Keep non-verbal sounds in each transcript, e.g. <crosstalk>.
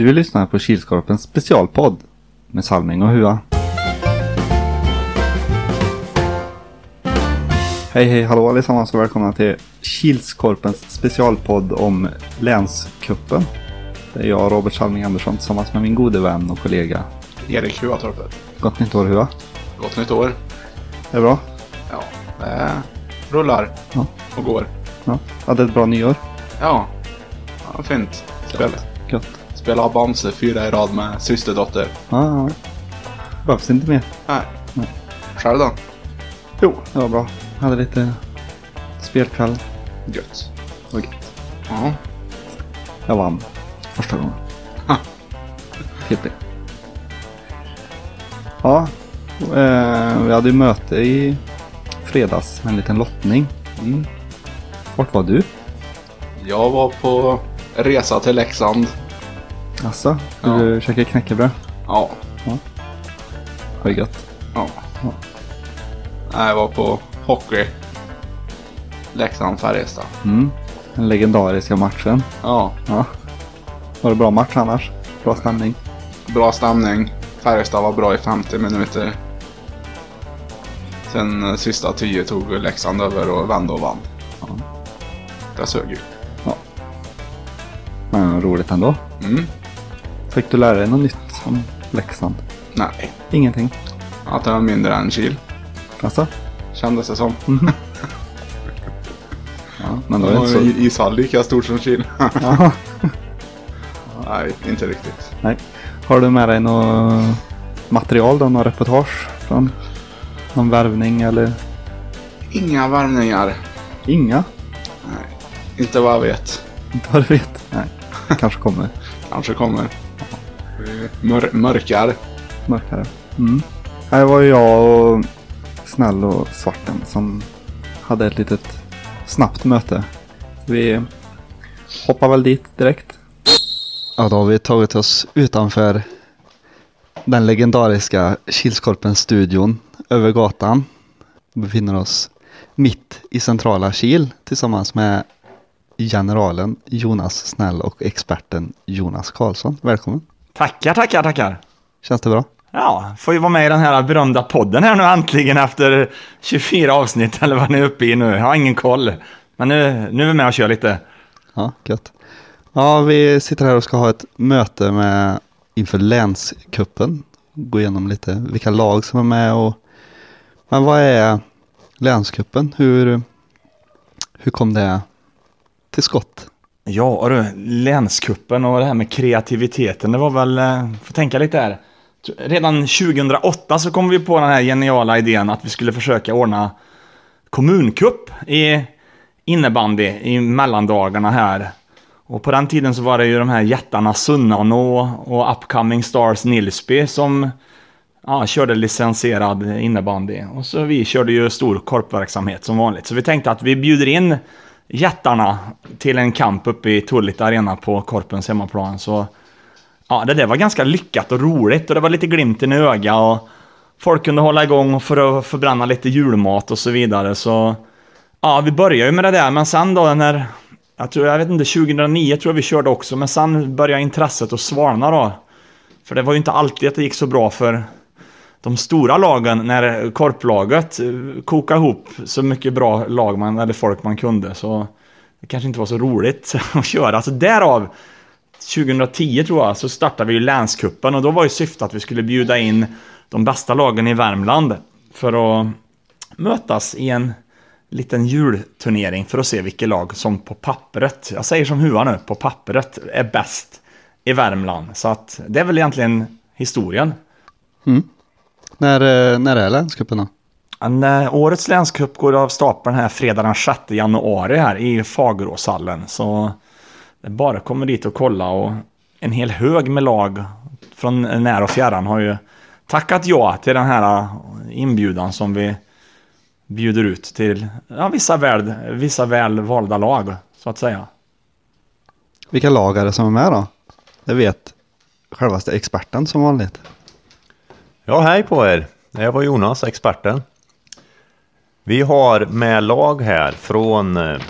Du lyssnar på Kilskorpens specialpodd med Salming och Hua. Hej hej hallå allesammans och välkomna till Kilskorpens specialpodd om länskuppen. Det är jag Robert Salming Andersson tillsammans med min gode vän och kollega. Erik Huatorpet. Gott nytt år Hua. Gott nytt år. Det är bra? Ja, det rullar Ja. och går. Ja. Hade ett bra nyår? Ja, ja fint. Spel. Gött. Spela Bamse fyra i rad med systerdotter. Ja, ja. Behövs inte mer. Nej. Nej. Själv då? Jo, det var bra. Hade lite spelkväll. Gött. Det var gött. Ja. Jag vann första gången. Ha. TP. Ja, eh, vi hade ju möte i fredags med en liten lottning. Mm. Vart var du? Jag var på resa till Leksand. Alltså, Ja. du käkade knäckebröd? Ja. Var det gött? Ja. Ja. Nej, jag var på hockey. Leksand-Färjestad. Mm. Den legendariska matchen. Ja. Ja. Var det bra match annars? Bra stämning? Bra stämning. Färjestad var bra i 50 minuter. Sen eh, sista 10 tog Leksand över och vände och vann. Ja. Det sög ju. Men roligt ändå. Mm. Fick du lära dig något nytt om Leksand? Nej, Ingenting. att det var mindre än Kil. Alltså? Kändes det som. <laughs> Ja, men då är det inte så... ishall lika stort som Kil. <laughs> Ja. <laughs> Nej, inte riktigt. Nej. Har du med dig något material då? Någon reportage från någon värvning eller? Inga värvningar. Inga? Nej, inte vad jag vet. Inte vad du vet? Nej. Kanske kommer Kanske kommer. Mör mörkar. mörkare. Mm. Här var ju jag och Snäll och Svarten som hade ett litet snabbt möte. Vi hoppar väl dit direkt. Ja, då har vi tagit oss utanför den legendariska Kilskorpen-studion över gatan. Vi befinner oss mitt i centrala Kil tillsammans med generalen Jonas Snäll och experten Jonas Karlsson. Välkommen! Tackar, tackar, tackar. Känns det bra? Ja, får ju vara med i den här berömda podden här nu äntligen efter 24 avsnitt eller vad ni är uppe i nu. Jag har ingen koll. Men nu, nu är vi med och kör lite. Ja, gött. Ja, vi sitter här och ska ha ett möte med inför länskuppen. Gå igenom lite vilka lag som är med och men vad är länskuppen? Hur, hur kom det till skott? Ja, och du, länskuppen och det här med kreativiteten, det var väl, eh, får tänka lite här. Redan 2008 så kom vi på den här geniala idén att vi skulle försöka ordna kommunkupp i innebandy i mellandagarna här. Och på den tiden så var det ju de här jättarna Sunnanå och Upcoming Stars Nilsby som ja, körde licensierad innebandy. Och så vi körde ju stor korpverksamhet som vanligt. Så vi tänkte att vi bjuder in jättarna till en kamp uppe i Tullit Arena på Korpens hemmaplan. Så ja, det där var ganska lyckat och roligt och det var lite glimten i öga och folk kunde hålla igång för att förbränna lite julmat och så vidare. Så ja, vi började ju med det där, men sen då när jag tror, jag vet inte, 2009 tror jag vi körde också, men sen började intresset att svalna då. För det var ju inte alltid att det gick så bra för de stora lagen när korplaget eh, kokade ihop så mycket bra lag man, eller folk man kunde. Så det kanske inte var så roligt <laughs> att köra. Så därav 2010 tror jag så startade vi ju länskuppen och då var ju syftet att vi skulle bjuda in de bästa lagen i Värmland för att mötas i en liten julturnering för att se vilket lag som på pappret, jag säger som Hua nu, på pappret är bäst i Värmland. Så att det är väl egentligen historien. Mm. När, eh, när är länscupen då? Eh, årets länscup går av stapeln här fredag den 6 januari här i Fageråshallen. Så det är bara att komma dit och kolla och en hel hög med lag från när och fjärran har ju tackat ja till den här inbjudan som vi bjuder ut till ja, vissa, väl, vissa väl valda lag så att säga. Vilka lag är det som är med då? Det vet självaste experten som vanligt. Ja, hej på er! Jag var Jonas, experten. Vi har med lag här från eh,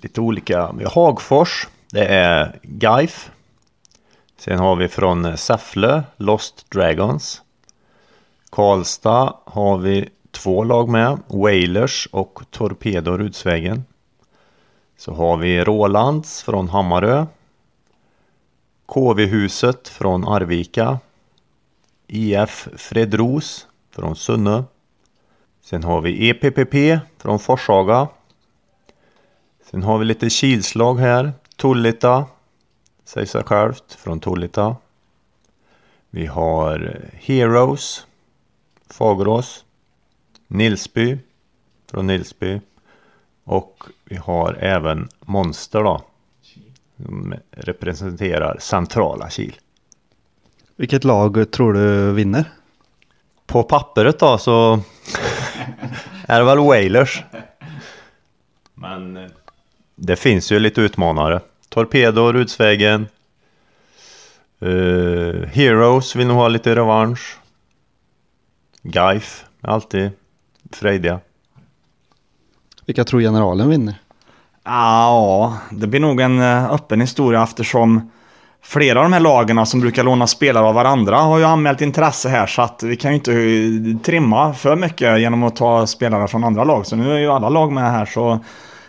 lite olika, vi har Hagfors, det är Gaif, Sen har vi från eh, Säffle, Lost Dragons. Karlstad har vi två lag med, Wailers och Torpedo Rudsvägen. Så har vi Rålands från Hammarö. KV-huset från Arvika. IF Fredros från Sunne. Sen har vi EPPP från Forshaga. Sen har vi lite kilslag här. Tullita. Säger sig självt från Tullita. Vi har Heroes. Fagerås. Nilsby. Från Nilsby. Och vi har även Monster då. Som representerar centrala Kil. Vilket lag tror du vinner? På pappret då så är det väl Wailers. Men eh, det finns ju lite utmanare. Torpedo, Rudsvägen. Uh, Heroes vill nog ha lite revansch. Gaif, alltid frejdiga. Vilka tror generalen vinner? Ja, det blir nog en eh, öppen historia eftersom flera av de här lagarna som brukar låna spelare av varandra har ju anmält intresse här så att vi kan ju inte eh, trimma för mycket genom att ta spelare från andra lag. Så nu är ju alla lag med här så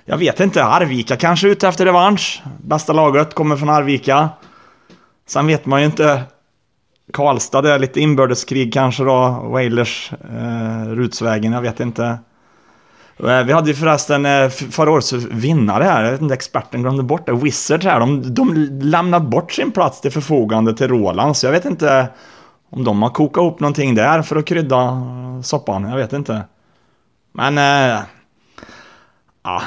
jag vet inte. Arvika kanske är ute efter revansch. Bästa laget kommer från Arvika. Sen vet man ju inte. Karlstad, det är lite inbördeskrig kanske då. Wailers, eh, Rutsvägen, jag vet inte. Eh, vi hade ju förresten eh, förra årets vinnare här, jag vet inte, experten glömde bort det. Wizards här, de, de lämnade bort sin plats till förfogande till Roland. Så jag vet inte om de har kokat ihop någonting där för att krydda soppan. Jag vet inte. Men... Äh, ja,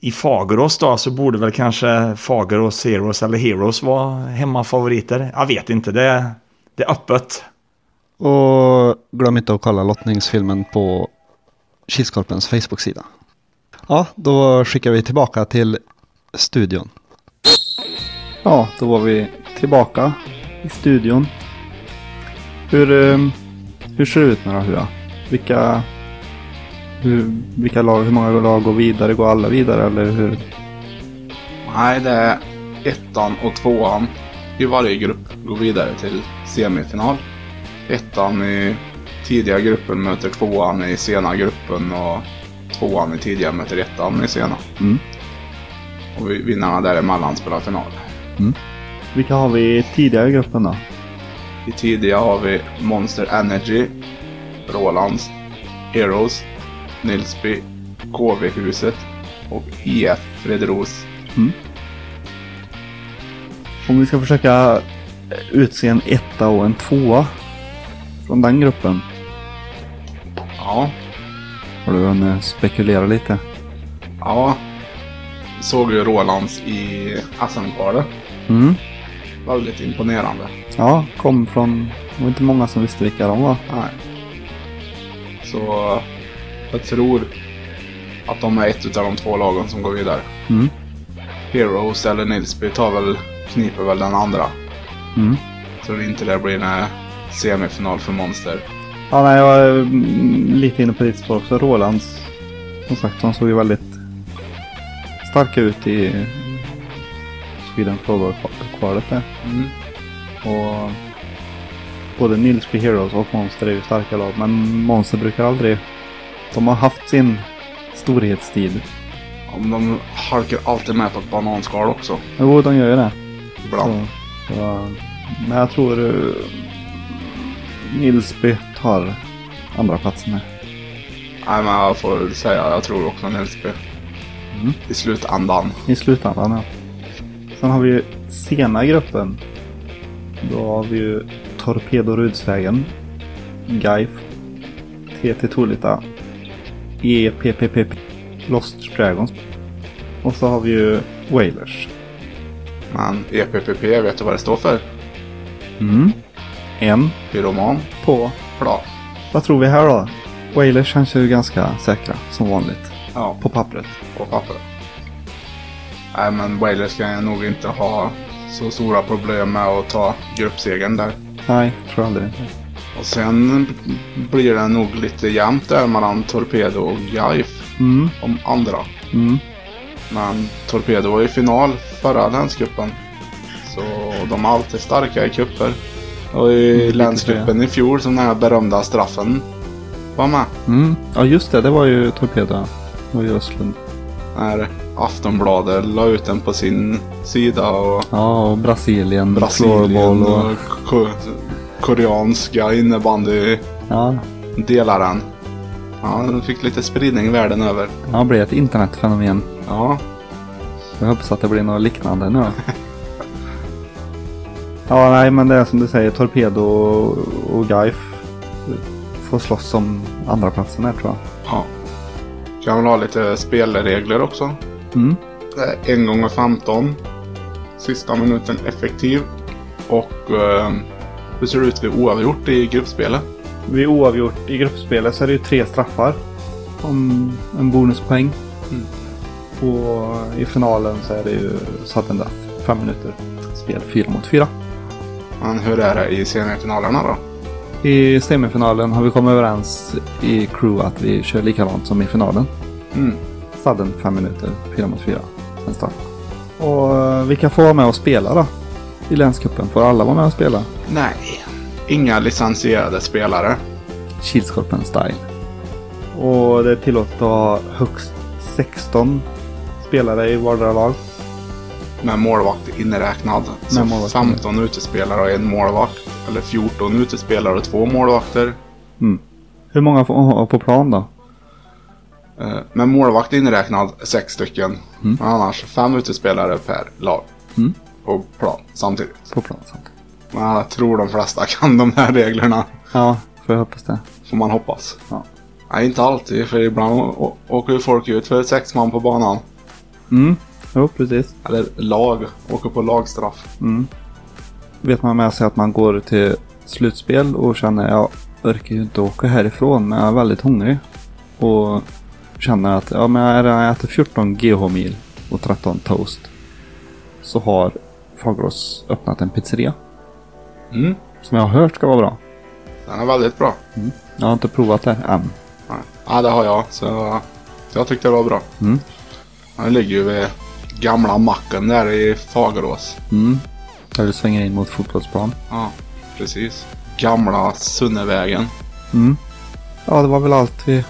I Fagerås då så borde väl kanske Fagerås Heroes eller Heroes vara hemmafavoriter. Jag vet inte, det, det är öppet. Och glöm inte att kolla lottningsfilmen på Kilskorpens Facebook-sida. Ja, då skickar vi tillbaka till studion. Ja, då var vi tillbaka i studion. Hur, eh, hur ser det ut nu då, Hua? Vilka, hur, vilka lag, hur många lag går vidare? Går alla vidare eller hur? Nej, det är ettan och tvåan i varje grupp går vidare till semifinal. Ettan i tidiga gruppen möter tvåan i sena gruppen och tvåan i tidiga möter ettan i sena. Mm. Och vi- vinnarna däremellan spelar final. Vilka har vi tidigare i gruppen då? I tidiga har vi Monster Energy, Rolands, Heroes, Nilsby, KV-huset och IF Fredros. Om vi ska försöka utse en etta och en tvåa från den gruppen. Ja, Har du hunnit spekulera lite? ja. Såg ju Rolands i SM-kvalet. Mm. Väldigt imponerande. Ja, kom från... Det var inte många som visste vilka de var. Nej. Så jag tror att de är ett av de två lagen som går vidare. Mm. Heroes eller Nilsby tar väl, kniper väl den andra. Mm. Tror inte det blir en semifinal för Monster. Ja, nej, jag är mm, lite inne på ditt spår också. Rolands. Som sagt, de såg ju väldigt starka ut i Sweden Floorball-kvalet där. Mm. Och både Nilsby Heroes och Monster är ju starka lag. Men Monster brukar aldrig... De har haft sin storhetstid. Om de halkar alltid med på ett bananskal också. Jo, de gör ju det. Ibland. Så, så, men jag tror uh, Nilsby tar andra platsen här. Nej men jag får säga, jag tror också Nilsby. Mm. I slutändan. I slutändan ja. Sen har vi ju sena gruppen. Då har vi ju Torpedo Rudsvägen. Gaif. TT Tolita. EPPP. Lost Dragons. Och så har vi ju Wailers. Men EPPP, vet du vad det står för? Mm. En Pyroman. på. Bra. Vad tror vi här då? Wailers känns ju ganska säkra som vanligt. Ja, På pappret. på papper. Nej men Wailers ska jag nog inte ha så stora problem med att ta gruppsegern där. Nej, tror jag aldrig inte. Och sen blir det nog lite jämnt där mellan Torpedo och Gaif Mm. om andra. Mm. Men Torpedo var i final förra länscupen. Så de är alltid starka i kupper. Och i lite länscupen i fjol som den här berömda straffen var med. Mm. Ja just det, det var ju. Det var ju Östlund. När Aftonbladet la ut den på sin sida och Ja, och Brasilien. Brasilien och... och ko koreanska innebandy Ja, delar den. Ja, den fick lite spridning världen över. han blev ett internetfenomen. Ja, Jag hoppas att det blir något liknande nu. <laughs> Ja, nej men det är som du säger. Torpedo och, Gaif får slåss om andra platsen här tror jag. ja. Kan väl ha lite spelregler också. Mm. Är en gånger 15. Sista minuten effektiv. Och eh, hur ser det ut vid oavgjort i gruppspelet? Vid oavgjort i gruppspelet så är det ju tre straffar. Om en bonuspoäng. Mm. Och i finalen så är det ju sudden death. Fem minuter spel, fyra mot fyra. Men hur är det i semifinalerna då? I semifinalen har vi kommit överens i crew att vi kör likadant som i finalen. Mm. Sudden fem minuter, fyra mot fyra. En straff. Och eh, vilka får vara med och spela då? I länscupen? Får alla vara med och spela? Nej, inga licensierade spelare. Kilskorpen style. Och det är tillåtet att ha högst 16 spelare i vardera lag. Med målvakt inräknad. Så målvakt 15 utespelare och en målvakt. Eller 14 utespelare och två målvakter. Hur många får ha på plan då? Eh, Med målvakt inräknad sex stycken. Mm. Men annars fem utespelare per lag. Mm. På plan samtidigt. På plan samtidigt. Men jag tror de flesta <laughs> kan de här reglerna. Ja, får jag hoppas det. Får man hoppas. Ja. Nej, inte alltid. För ibland åker ju folk ut för sex man på banan. Mm, jo precis. Eller lag. Åker på lagstraff. Mm. Vet man med sig att man går till slutspel och känner jag orkar ju inte åka härifrån men jag är väldigt hungrig. Och känner att ja, men jag har ätit 14 GH-mil och 13 toast. Så har Fagerås öppnat en pizzeria. Mm. Som jag har hört ska vara bra. Den är väldigt bra. Jag har inte provat det än. Nej. Ja, det har jag. Så, så jag tyckte det var bra. Mm. Den ligger ju vid gamla macken där i Fagerås. Mm. Där du svänger in mot fotbollsplan. Ja, precis. Gamla Sunnevägen. Mm. Ja, det var väl allt vi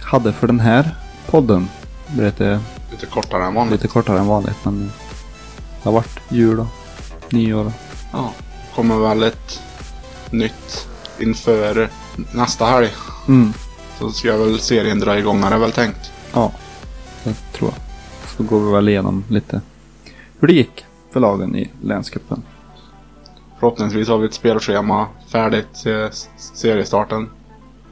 hade för den här podden. Det lite, Lite kortare än vanligt. lite kortare än vanligt men det har varit jul och nyår. Ja. Kommer väl ett nytt inför nästa helg. Mm. Så ska väl serien dra igång är det väl tänkt. Ja. Så går vi väl igenom lite hur det gick för lagen i länscupen. Förhoppningsvis har vi ett spelschema färdigt till seriestarten.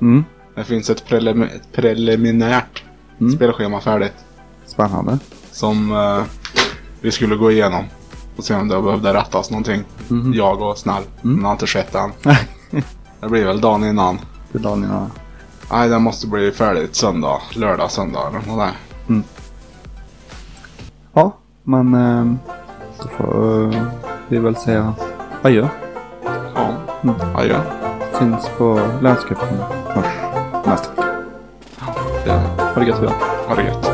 Mm. Det finns ett, prelim- ett preliminärt Mm. spelschema färdigt. Spännande. Som eh, vi skulle gå igenom. Och se om det behövde rättas någonting. Mhm. Jag och snäll. Men det har inte skett än. <laughs> Det blir väl dagen innan. för Daniel har... Nej, det måste bli färdigt söndag. Lördag, söndag eller något där. Ja, men eh, då får eh, vi väl säga adjö. Ja, Mm. adjö. Syns på länscupen. Hörs nästa vecka. Det, Ha det gött. ha det gött.